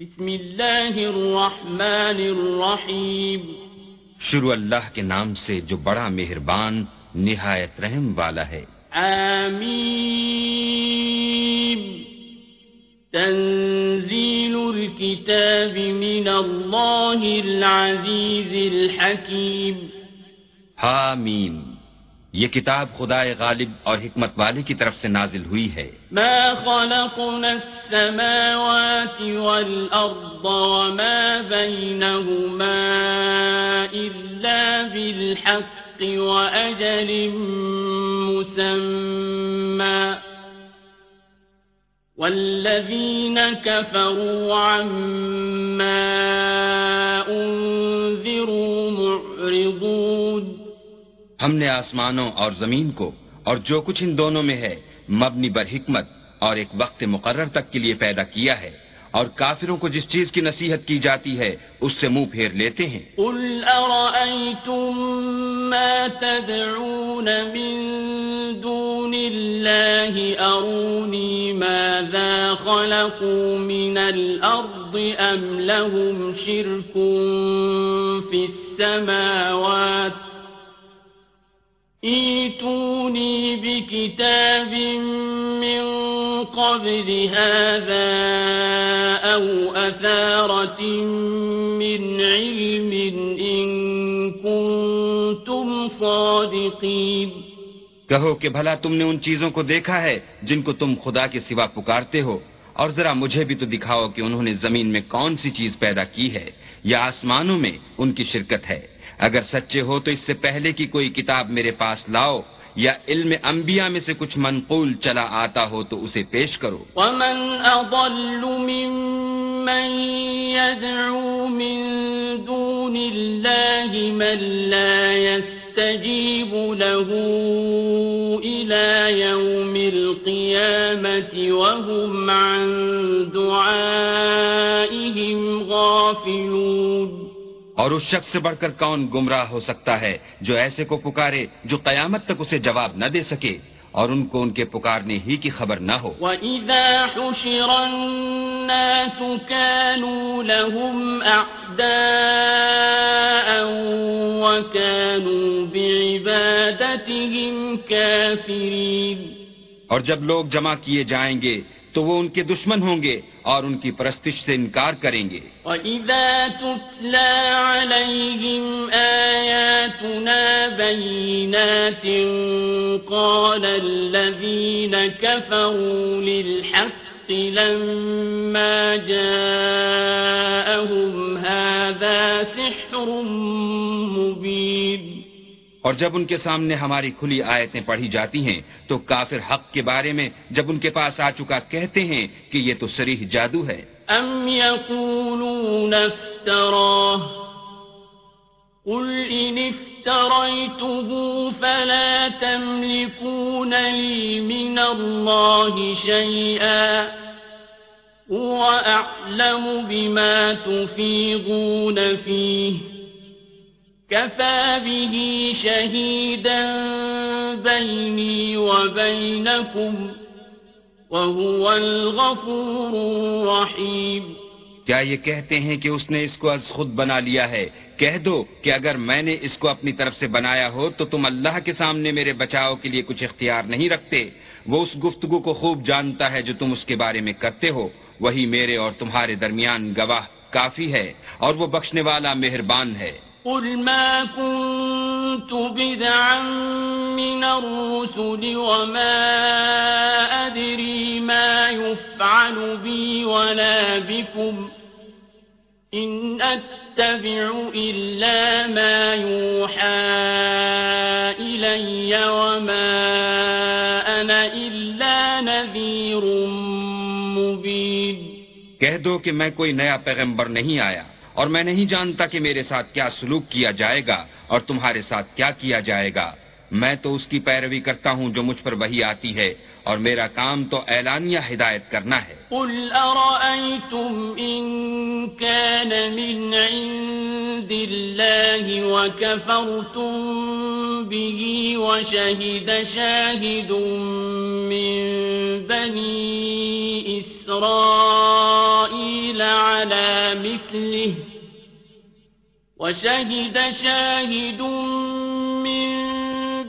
بسم اللہ الرحمن الرحیم۔ شروع اللہ کے نام سے جو بڑا مہربان نہایت رحم والا ہے۔ آمین۔ تنزیل الكتاب من اللہ العزیز الحکیم۔ حامیم۔ یہ کتاب خدا غالب اور حکمت والے کی طرف سے نازل ہوئی ہے۔ ما خلقنا السماوات والأرض وما بينهما إلا بالحق وأجل مسمى والذين كفروا عما أنذروا معرضون ہم نے آسمانوں اور زمین کو اور جو کچھ ان دونوں میں ہے، مبنی بر حکمت اور ایک وقت مقرر تک کے لیے پیدا کیا ہے۔ اور کافروں کو جس چیز کی نصیحت کی جاتی ہے، اس سے منہ پھیر لیتے ہیں۔ قل ارأيتم ما تدعون من دون الله؟ أروني ماذا خلقوا من الأرض أم لهم شرك في السماوات ایتونی بکتاب من قبل هذا او اثارت من علم ان کنتم صادقین کہو کہ بھلا تم نے ان چیزوں کو دیکھا ہے جن کو تم خدا کے سوا پکارتے ہو اور ذرا مجھے بھی تو دکھاؤ کہ انہوں نے زمین میں کون سی چیز پیدا کی ہے یا آسمانوں میں ان کی شرکت ہے۔ اگر سچے ہو تو اس سے پہلے کی کوئی کتاب میرے پاس لاؤ یا علم انبیاء میں سے کچھ منقول چلا آتا ہو تو اسے پیش کرو۔ ومن اضل ممن يدعو من دون الله من لا يستجيب له إلى يوم القيامة وهم عن دعائهم غافلون۔ اور اس شخص سے بڑھ کر کون گمراہ ہو سکتا ہے جو ایسے کو پکارے جو قیامت تک اسے جواب نہ دے سکے اور ان کو ان کے پکارنے ہی کی خبر نہ ہو۔ وَإِذَا حُشِرَ النَّاسُ كَانُوا لَهُمْ أَعْدَاءً وَكَانُوا بِعِبَادَتِهِمْ كَافِرِينَ۔ اور جب لوگ جمع کیے جائیں گے تو وہ ان کے دشمن ہوں گے اور ان کی پرستش سے انکار کریں گے وَإِذَا تُتْلَى عَلَيْهِمْ آيَاتُنَا بَيِّنَاتٍ قَالَ الَّذِينَ كَفَرُوا لِلْحَقِّ لَمَّا جَاءَهُمْ هَذَا سِحْرٌ اور جب ان کے سامنے ہماری کھلی آیتیں پڑھی جاتی ہیں، تو کافر حق کے بارے میں جب ان کے پاس آ چکا کہتے ہیں کہ یہ تو سریح جادو ہے۔ ام يقولون افتراه قل ان افتريته فلا تملكون لي من الله شيئا هو اعلم بما تفيضون فيه كفى به شهيدا بيني وبينكم وهو الغفور الرحيم۔ کیا یہ کہتے ہیں کہ اس نے اس کو از خود بنا لیا ہے؟ کہہ دو کہ اگر میں نے اس کو اپنی طرف سے بنایا ہو تو تم اللہ کے سامنے میرے بچاؤ کے لیے کچھ اختیار نہیں رکھتے۔ وہ اس گفتگو کو خوب جانتا ہے جو تم اس کے بارے میں کرتے ہو۔ وہی میرے اور تمہارے درمیان گواہ کافی ہے اور وہ بخشنے والا مہربان ہے۔ قل ما كنت بدعا من الرسل وما أدري ما يفعل بي ولا بكم إن أتبع إلا ما يوحى إلي وما أنا إلا نذير مبين کہہ دو کہ میں کوئی نیا پیغمبر نہیں آیا۔ اور میں نہیں جانتا کہ میرے ساتھ کیا سلوک کیا جائے گا اور تمہارے ساتھ کیا کیا جائے گا۔ میں تو اس کی پیروی کرتا ہوں جو مجھ پر وہی آتی ہے، اور میرا کام تو اعلانیہ ہدایت کرنا ہے۔ قل ارأيتم ان كان من عند الله وكفرتم به وشهد شاهد من بني إسرائيل على مثله وشهد شاهد من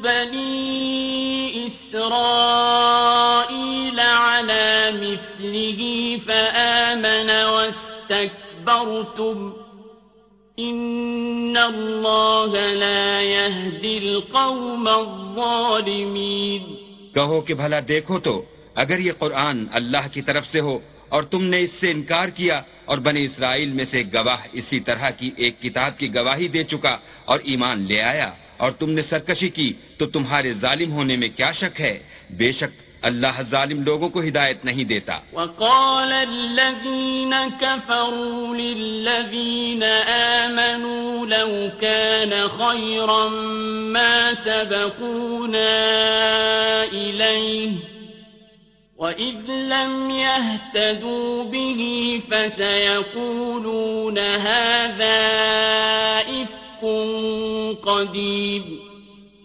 بني إسرائيل على مثله فآمن واستكبرتم. إن الله لا يهدي القوم الظالمين. کہو کہ بھلا دیکھو تو اگر یہ قرآن اللہ کی طرف سے ہو اور تم نے اس سے انکار کیا اور بنی اسرائیل میں سے گواہ اسی طرح کی ایک کتاب کی گواہی دے چکا اور ایمان لے آیا اور تم نے سرکشی کی تو تمہارے ظالم ہونے میں کیا شک ہے؟ بے شک اللہ ظالم لوگوں کو ہدایت نہیں دیتا۔ وقال الذين كفروا للذين آمنوا لو كان خيرا ما سبقونا إليه وإذ لم يهتدوا به فسيقولون هذا إفك قديم۔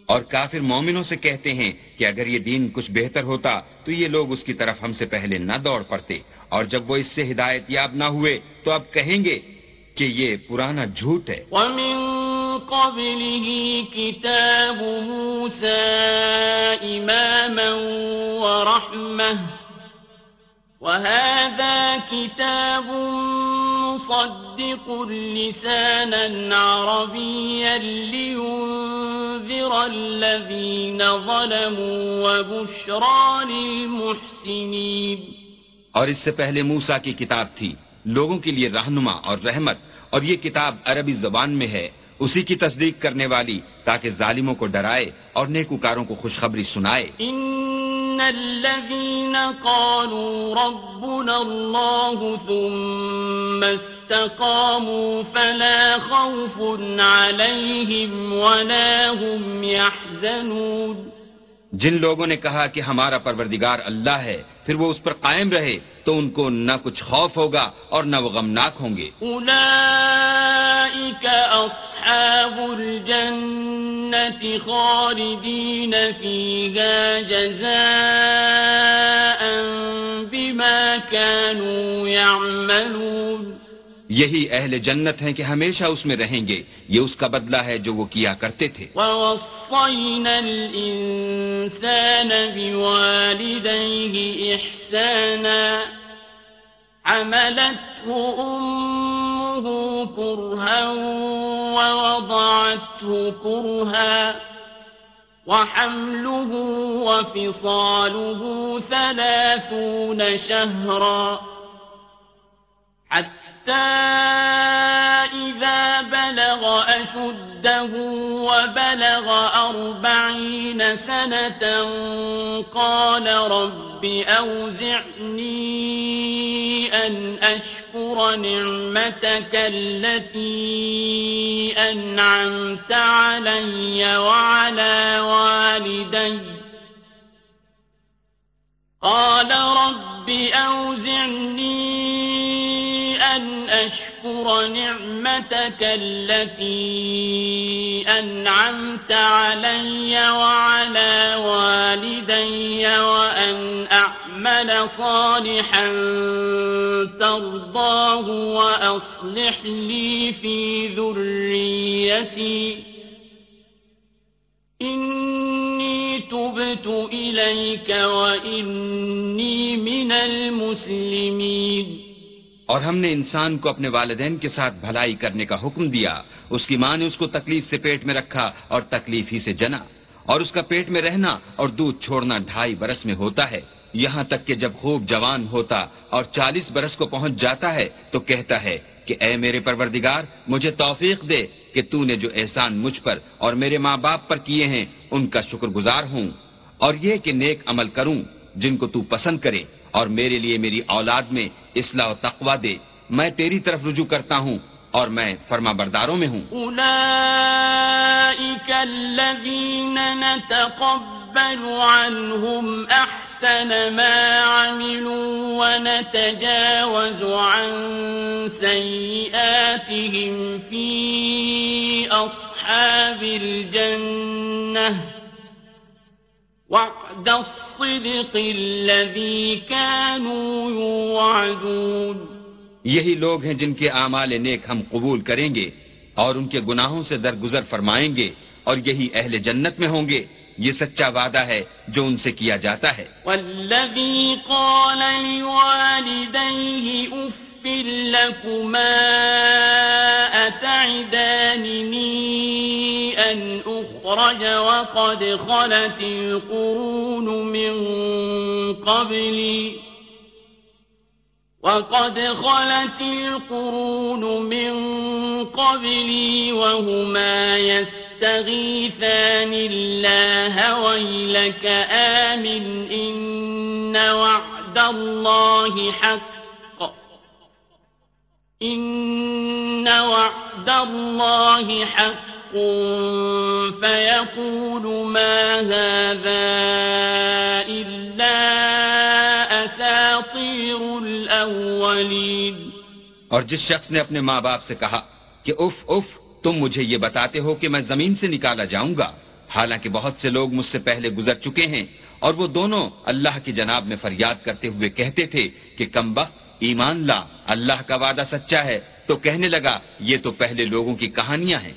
اور کافر مومنوں سے کہتے ہیں کہ اگر یہ دین کچھ بہتر ہوتا تو یہ لوگ اس کی طرف ہم سے پہلے نہ دوڑ پڑتے۔ اور جب وہ اس سے ہدایت یاب نہ ہوئے تو اب کہیں گے کہ یہ پرانا جھوٹ ہے۔ ومن قبله كتاب موسى إماما ورحمة. وهذا كتاب مصدق لسانا عربيا لينذر الذين ظلموا وبشرى للمحسنين. اور اس سے پہلے موسیٰ کی کتاب تھی۔ لوگوں کے لیے رہنما اور رحمت۔ اور یہ کتاب عربی زبان میں ہے۔ اسی کی تصدیق کرنے والی تاکہ ظالموں کو ڈرائے اور نیکوکاروں کو خوشخبری سنائے۔ إن الذين قالوا ربنا الله ثم استقاموا فلا خوف عليهم ولا هم يحزنون جن لوگوں نے کہا کہ ہمارا پروردگار اللہ ہے پھر وہ اس پر قائم رہے تو ان کو نہ کچھ خوف ہوگا اور نہ وہ غمناک ہوں گے۔ أولئك أصحاب الجنة خالدين فيها جزاء بما كانوا يعملون یہی اہل جنت ہیں کہ ہمیشہ اس میں رہیں گے یہ اس کا بدلہ ہے جو وہ کیا کرتے تھے ووصينا الإنسان بوالديه إحسانا عَمَلَتْهُ أمه كرها ووضعته كرها وحمله وفصاله ثلاثون شهرا حتى إذا بلغ أشده وبلغ أربعين سنة قال رب أوزعني أن أشكر نعمتك التي أنعمت علي وعلى والدي قال رب أوزعني أشكر نعمتك التي أنعمت علي وعلى والدي وأن أعمل صالحا ترضاه وأصلح لي في ذريتي. إني تبت إليك وإني من المسلمين. اور ہم نے انسان کو اپنے والدین کے ساتھ بھلائی کرنے کا حکم دیا۔ اس کی ماں نے اس کو تکلیف سے پیٹ میں رکھا اور تکلیف ہی سے جنا۔ اور اس کا پیٹ میں رہنا اور دودھ چھوڑنا ڈھائی برس میں ہوتا ہے۔ یہاں تک کہ جب خوب جوان ہوتا اور چالیس برس کو پہنچ جاتا ہے تو کہتا ہے کہ اے میرے پروردگار، مجھے توفیق دے کہ تو نے جو احسان مجھ پر اور میرے ماں باپ پر کیے ہیں، ان کا شکر گزار ہوں۔ اور یہ کہ نیک عمل کروں، جن کو تو پسند کرے۔ اور میرے لیے میری اولاد میں اصلاح و تقوا دے۔ میں تیری طرف رجوع کرتا ہوں اور میں فرما برداروں میں ہوں۔ أولئك الذين نتقبل عنهم أحسن ما عملوا ونتجاوز عن سيئاتهم في أصحاب الجنة وعد الصدق الذي كانوا يوعدون یہی لوگ ہیں جن کے اعمال نیک ہم قبول کریں گے اور ان کے گناہوں سے درگزر فرمائیں گے اور یہی اہل جنت میں ہوں گے۔ یہ سچا وعدہ ہے جو ان سے کیا جاتا ہے۔ والذي قال لوالديه أف لكما أتعدانني أن أخرج وقد خلت القرون من قبلي. وقد خلت القرون من قبلي وهما يستغيثان الله ويلك آمن إن وعد الله حق. إن وعد الله حق. فيقول ما هذا إلا أساطير الأولين اور جس شخص نے اپنے ماں باپ سے کہا کہ اف اف تم مجھے یہ بتاتے ہو کہ میں زمین سے نکالا جاؤں گا، حالانکہ بہت سے لوگ مجھ سے پہلے گزر چکے ہیں اور وہ دونوں اللہ کی جناب میں فریاد کرتے ہوئے کہتے تھے کہ کم ایمان لا، اللہ کا وعدہ سچا ہے تو کہنے لگا یہ تو پہلے لوگوں کی کہانیاں ہیں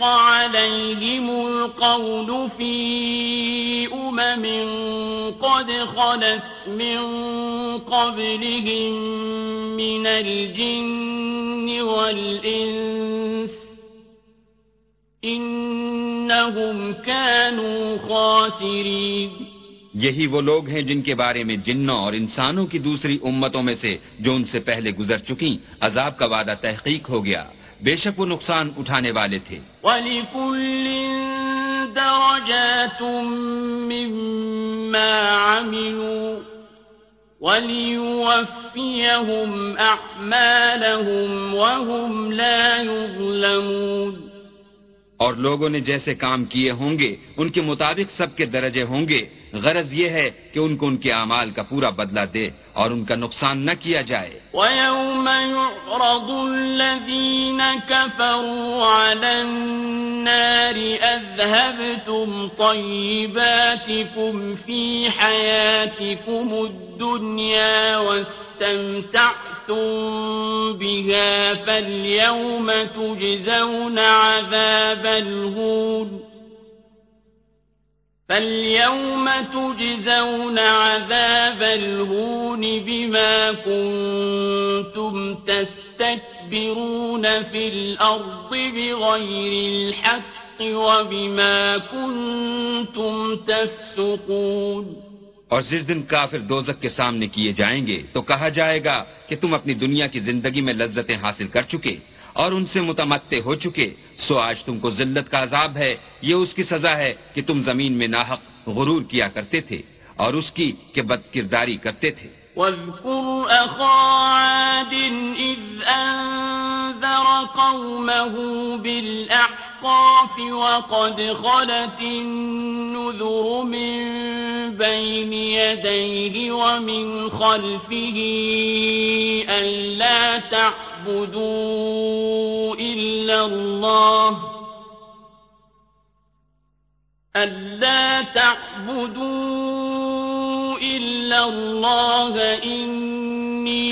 حق عليهم القول في أمم قد خلت من قبلهم من الجن والإنس إنهم كانوا خاسرين. یہی وہ لوگ ہیں جن کے بارے میں جنوں اور انسانوں کی دوسری امتوں میں سے جو ان سے پہلے گزر چکی عذاب کا وعدہ تحقیق ہو گیا۔ بے شک وہ نقصان اٹھانے والے تھے۔ وَلِكُلٍ دَرَجَاتٌ مِّمَّا عَمِلُوا وَلِيُوَفِّيَهُمْ أَعْمَالَهُمْ وَهُمْ لَا يُظْلَمُونَ۔ اور لوگوں نے جیسے کام کیے ہوں گے ان کے مطابق سب کے درجے ہوں گے۔ غرض یہ ہے کہ ان کو ان کے اعمال کا پورا بدلہ دے اور ان کا نقصان نہ کیا جائے۔ وَيَوْمَ يُعْرَضُ الَّذِينَ كَفَرُوا عَلَى النَّارِ أَذْهَبْتُمْ طَيِّبَاتِكُمْ فِي حَيَاتِكُمُ الدُّنْيَا واستمتعتم بها فاليوم تجزون عذاب الهون فاليوم تجزون عذاب الهون بما كنتم تستكبرون في الأرض بغير الحق وبما كنتم تفسقون اور جس دن کافر دوزک کے سامنے کیے جائیں گے تو کہا جائے گا کہ تم اپنی دنیا کی زندگی میں لذتیں حاصل کر چکے اور ان سے متمتے ہو چکے، سو آج تم کو ذلت کا عذاب ہے۔ یہ اس کی سزا ہے کہ تم زمین میں ناحق غرور کیا کرتے تھے اور اس کی کہ بد کرداری کرتے تھے۔ واذكر أخا عاد إذ أنذر قومه بالأحقاف وقد خلت النذر من بين يديه ومن خلفه ألا تعلم تعبدوا إلا الله ألا تعبدوا إلا الله إني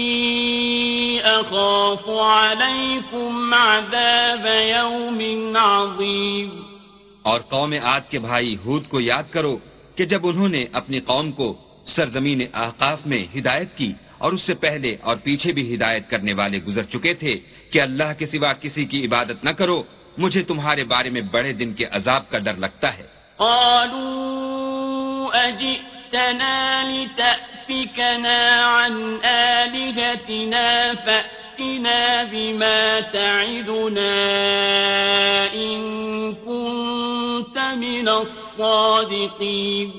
أخاف عليكم عذاب يوم عظيم اور قوم عاد کے بھائی ہود کو یاد کرو کہ جب انہوں نے اپنی قوم کو سرزمین احقاف میں ہدایت کی اور اس سے پہلے اور پیچھے بھی ہدایت کرنے والے گزر چکے تھے کہ اللہ کے سوا کسی کی عبادت نہ کرو مجھے تمہارے بارے میں بڑے دن کے عذاب کا ڈر لگتا ہے۔ قالوا أجئتنا لتأفكنا عن آلهتنا فأتنا بما تعدنا إن كنت من الصادقين۔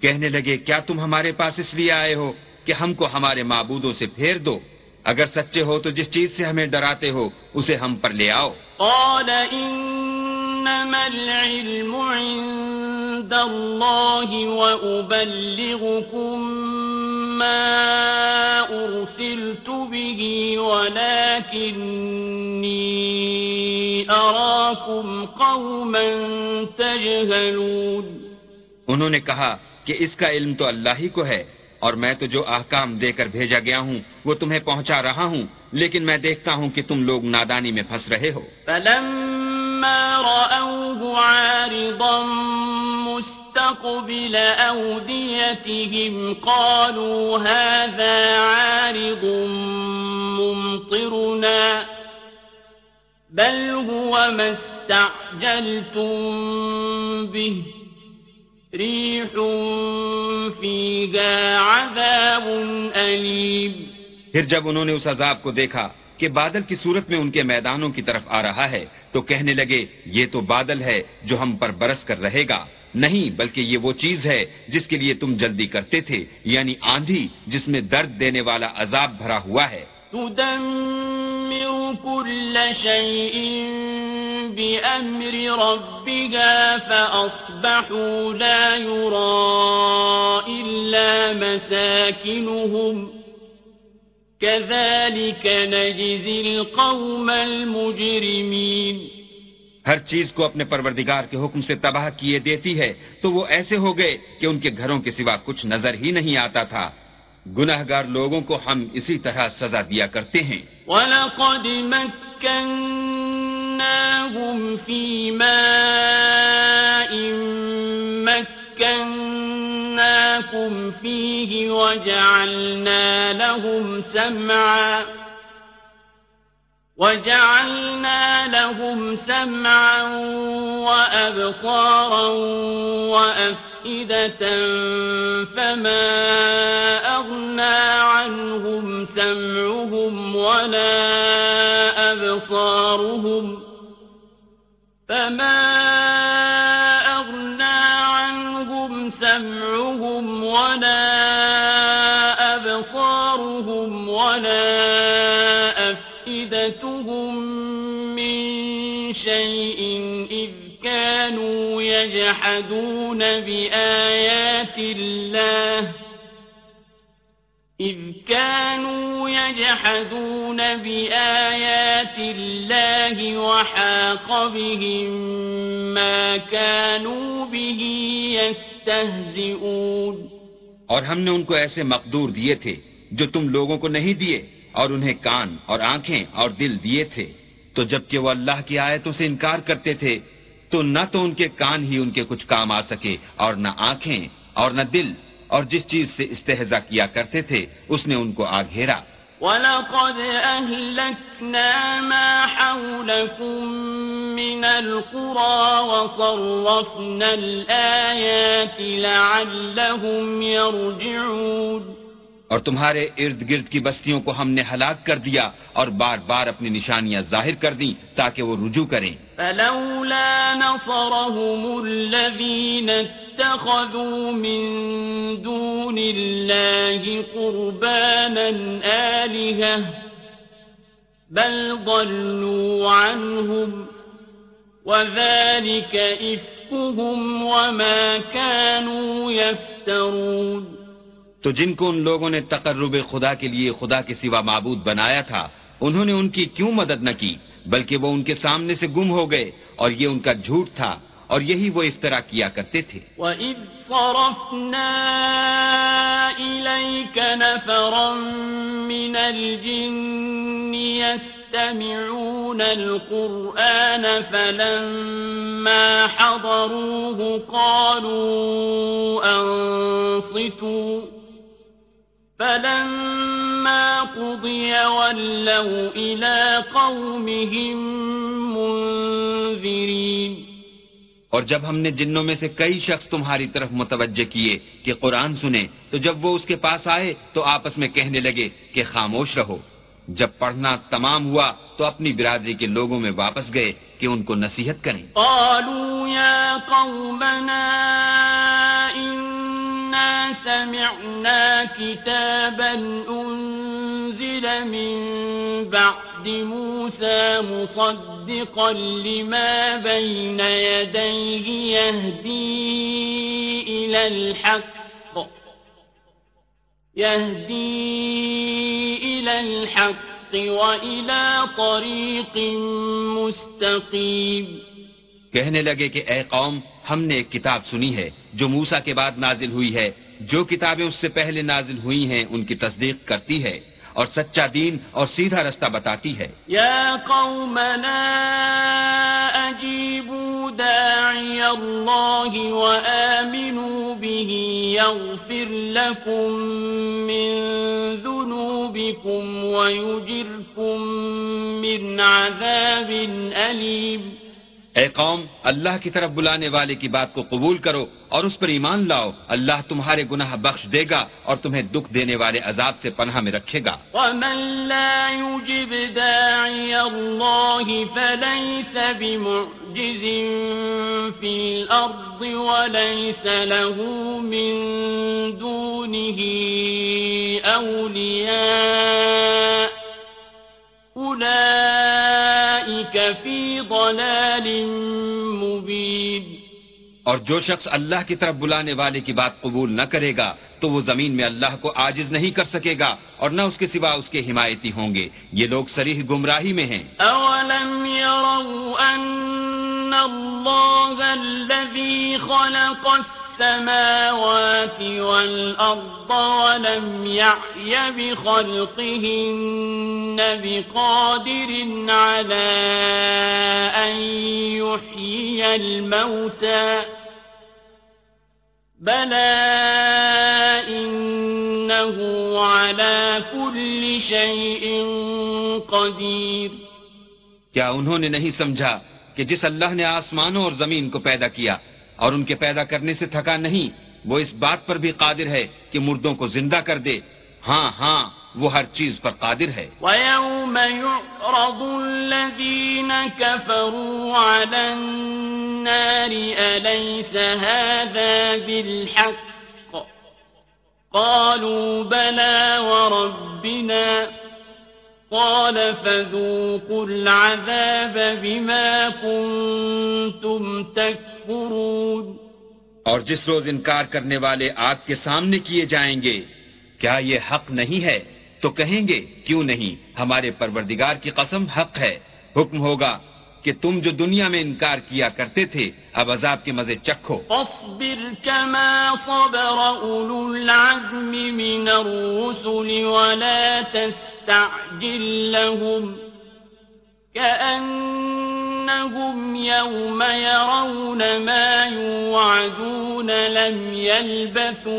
کہنے لگے کیا تم ہمارے پاس اس لیے آئے ہو؟ کہ ہم کو ہمارے معبودوں سے پھیر دو۔ اگر سچے ہو تو جس چیز سے ہمیں ڈراتے ہو اسے ہم پر لے آؤ۔ قال إنما العلم عند الله وأبلغكم ما أرسلت به ولكني أراكم قوما تجهلون۔ انہوں نے کہا کہ اس کا علم تو اللہ ہی کو ہے۔ اور میں تو جو احکام دے کر بھیجا گیا ہوں، وہ تمہیں پہنچا رہا ہوں، لیکن میں دیکھتا ہوں کہ تم لوگ نادانی میں پھنس رہے ہو۔ فلما رأوه عارضا مستقبل أوديتهم قالوا هذا عارض ممطرنا، بل هو ما استعجلتم به ريح فيها عذاب أليم. پھر جب انہوں نے اس عذاب کو دیکھا کہ بادل کی صورت میں ان کے میدانوں کی طرف آ رہا ہے تو کہنے لگے یہ تو بادل ہے جو ہم پر برس کر رہے گا۔ نہیں بلکہ یہ وہ چیز ہے جس کے لیے تم جلدی کرتے تھے یعنی آندھی جس میں درد دینے والا عذاب بھرا ہوا ہے۔ تدمر كل شيء بأمر ربها فأصبحوا لا يرى إلا مساكنهم كذلك نجزي القوم المجرمين ہر چیز کو اپنے پروردگار کے حکم سے تباہ کیے دیتی ہے تو وہ ایسے ہو گئے کہ ان کے گھروں کے سوا کچھ نظر ہی نہیں آتا تھا۔ گناہ گار لوگوں کو ہم اسی طرح سزا دیا کرتے ہیں۔ وَلَقَدْ مَكَّنَّاهُمْ فِي مَاءٍ مَكَّنَّاكُمْ فِيهِ وَجَعَلْنَا لَهُمْ سَمْعًا وجعلنا لهم سمعا وأبصارا وأفئدة فما أغنى عنهم سمعهم ولا أبصارهم فما أغنى عنهم سمعهم ولا أبصارهم ولا أفئدتهم من شيء إذ كانوا يجحدون بآيات الله يجحدون بآيات الله وحاق بهم ما كانوا به يستهزئون اور ہم نے ان کو ایسے مقدور دیے تھے جو تم لوگوں کو نہیں دیے اور انہیں کان اور آنکھیں اور دل دیے تھے۔ تو جبکہ وہ اللہ کی آیتوں سے انکار کرتے تھے، تو نہ تو ان کے کان ہی ان کے کچھ کام آ سکے اور نہ آنکھیں اور نہ دل۔ اور جس چیز سے استحضا کیا کرتے تھے، اس نے ان کو آ گھیرا۔ وَلَقَدْ أَهْلَكْنَا مَا حَوْلَكُمْ مِنَ الْقُرَى وَصَرَّفْنَا الْآيَاتِ لَعَلَّهُمْ يَرْجِعُونَ اور تمہارے ارد گرد کی بستیوں کو ہم نے ہلاک کر دیا اور بار بار اپنی نشانیاں ظاہر کر دیں تاکہ وہ رجوع کریں۔ فلولا نصرهم الذين اتخذوا من دون الله قربانا آلهة، بل ضلوا عنهم وذلك إفكهم وما كانوا يفترون۔ تو جن کو ان لوگوں نے تقرب خدا کے لیے خدا کے سوا معبود بنایا تھا، انہوں نے ان کی کیوں مدد نہ کی؟ بلکہ وہ ان کے سامنے سے گم ہو گئے اور یہ ان کا جھوٹ تھا اور یہی وہ افطرا کیا کرتے تھے۔ وَإِذْ صَرَفْنَا إِلَيْكَ نَفَرًا مِنَ الْجِنِّ يَسْتَمِعُونَ الْقُرْآنَ فَلَمَّا حَضَرُوهُ قَالُوا أَنصِتُوا فلما قضي ولوا إلى قومهم منذرين. اور جب ہم نے جنوں میں سے کئی شخص تمہاری طرف متوجہ کیے کہ قرآن سنے تو جب وہ اس کے پاس آئے تو آپس میں کہنے لگے کہ خاموش رہو۔ جب پڑھنا تمام ہوا تو اپنی برادری کے لوگوں میں واپس گئے کہ ان کو نصیحت کریں۔ قالوا يا قومنا إنا سمعنا كتابا أنزل من بعد موسى مصدقا لما بين يديه يهدي إلى الحق يهدي إلى الحق وإلى طريق مستقيم کہنے لگے کہ اے قوم ہم نے ایک کتاب سنی ہے جو موسا کے بعد نازل ہوئی ہے۔ جو کتابیں اس سے پہلے نازل ہوئی ہیں، ان کی تصدیق کرتی ہے اور سچا دین اور سیدھا رستہ بتاتی ہے۔ يا قومنا أجيبوا داعي الله وآمنوا به يغفر لكم من ذنوبكم ويجركم من عذاب أليم اے قوم، اللہ کی طرف بلانے والے کی بات کو قبول کرو اور اس پر ایمان لاؤ۔ اللہ تمہارے گناہ بخش دے گا اور تمہیں دکھ دینے والے عذاب سے پناہ میں رکھے گا۔ ومن لا يجب داعي الله فليس بمعجز في الأرض وليس له من دونه اولیاء أولياء أولئك في ضلال مبين اور جو شخص اللہ کی طرف بلانے والے کی بات قبول نہ کرے گا تو وہ زمین میں اللہ کو عاجز نہیں کر سکے گا اور نہ اس کے سوا اس کے حمایتی ہوں گے۔ یہ لوگ سریح گمراہی میں ہیں۔ أولم يروا أن الله الذي خلق السماوات والأرض ولم يعي بخلقهن بقادر على أن يحيي الموتى بلى إنه على كل شيء قدير کیا انہوں نے نہیں سمجھا کہ جس اللہ نے آسمانوں اور زمین کو پیدا کیا اور ان کے پیدا کرنے سے تھکا نہیں وہ اس بات پر بھی قادر ہے کہ مردوں کو زندہ کر دے ہاں ہاں وہ ہر چیز پر قادر ہے۔ ويوم يعرض الذين كفروا على النار أليس هذا بالحق؟ قالوا بلى وربنا۔ قال فذوقوا العذاب بما كنتم تكفرون۔ اور جس روز انکار کرنے والے آگ کے سامنے کیے جائیں گے کیا یہ حق نہیں ہے؟ تو کہیں گے، کیوں نہیں؟ ہمارے پروردگار کی قسم حق ہے۔ حکم ہوگا کہ تم جو دنیا میں انکار کیا کرتے تھے، اب عذاب کے مزے چکھو۔ فاصبر كما صبر أولو العزم من الرسل ولا تستعجل لهم كأنهم يوم يرون ما يوعدون لم يلبثوا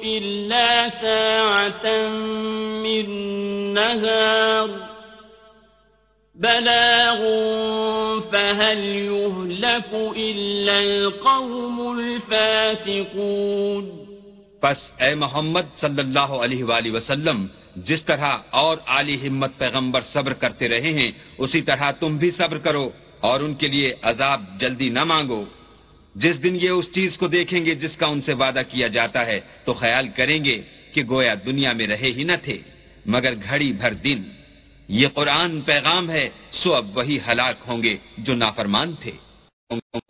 إلا ساعة من نهار بلاغ فهل يهلك إلا القوم الفاسقون پس اے محمد صلی اللہ علیہ وآلہ وسلم جس طرح اور عالی ہمت پیغمبر صبر کرتے رہے ہیں، اسی طرح تم بھی صبر کرو اور ان کے لیے عذاب جلدی نہ مانگو۔ جس دن یہ اس چیز کو دیکھیں گے جس کا ان سے وعدہ کیا جاتا ہے، تو خیال کریں گے کہ گویا دنیا میں رہے ہی نہ تھے، مگر گھڑی بھر دن۔ یہ قرآن پیغام ہے، سو اب وہی ہلاک ہوں گے جو نافرمان تھے۔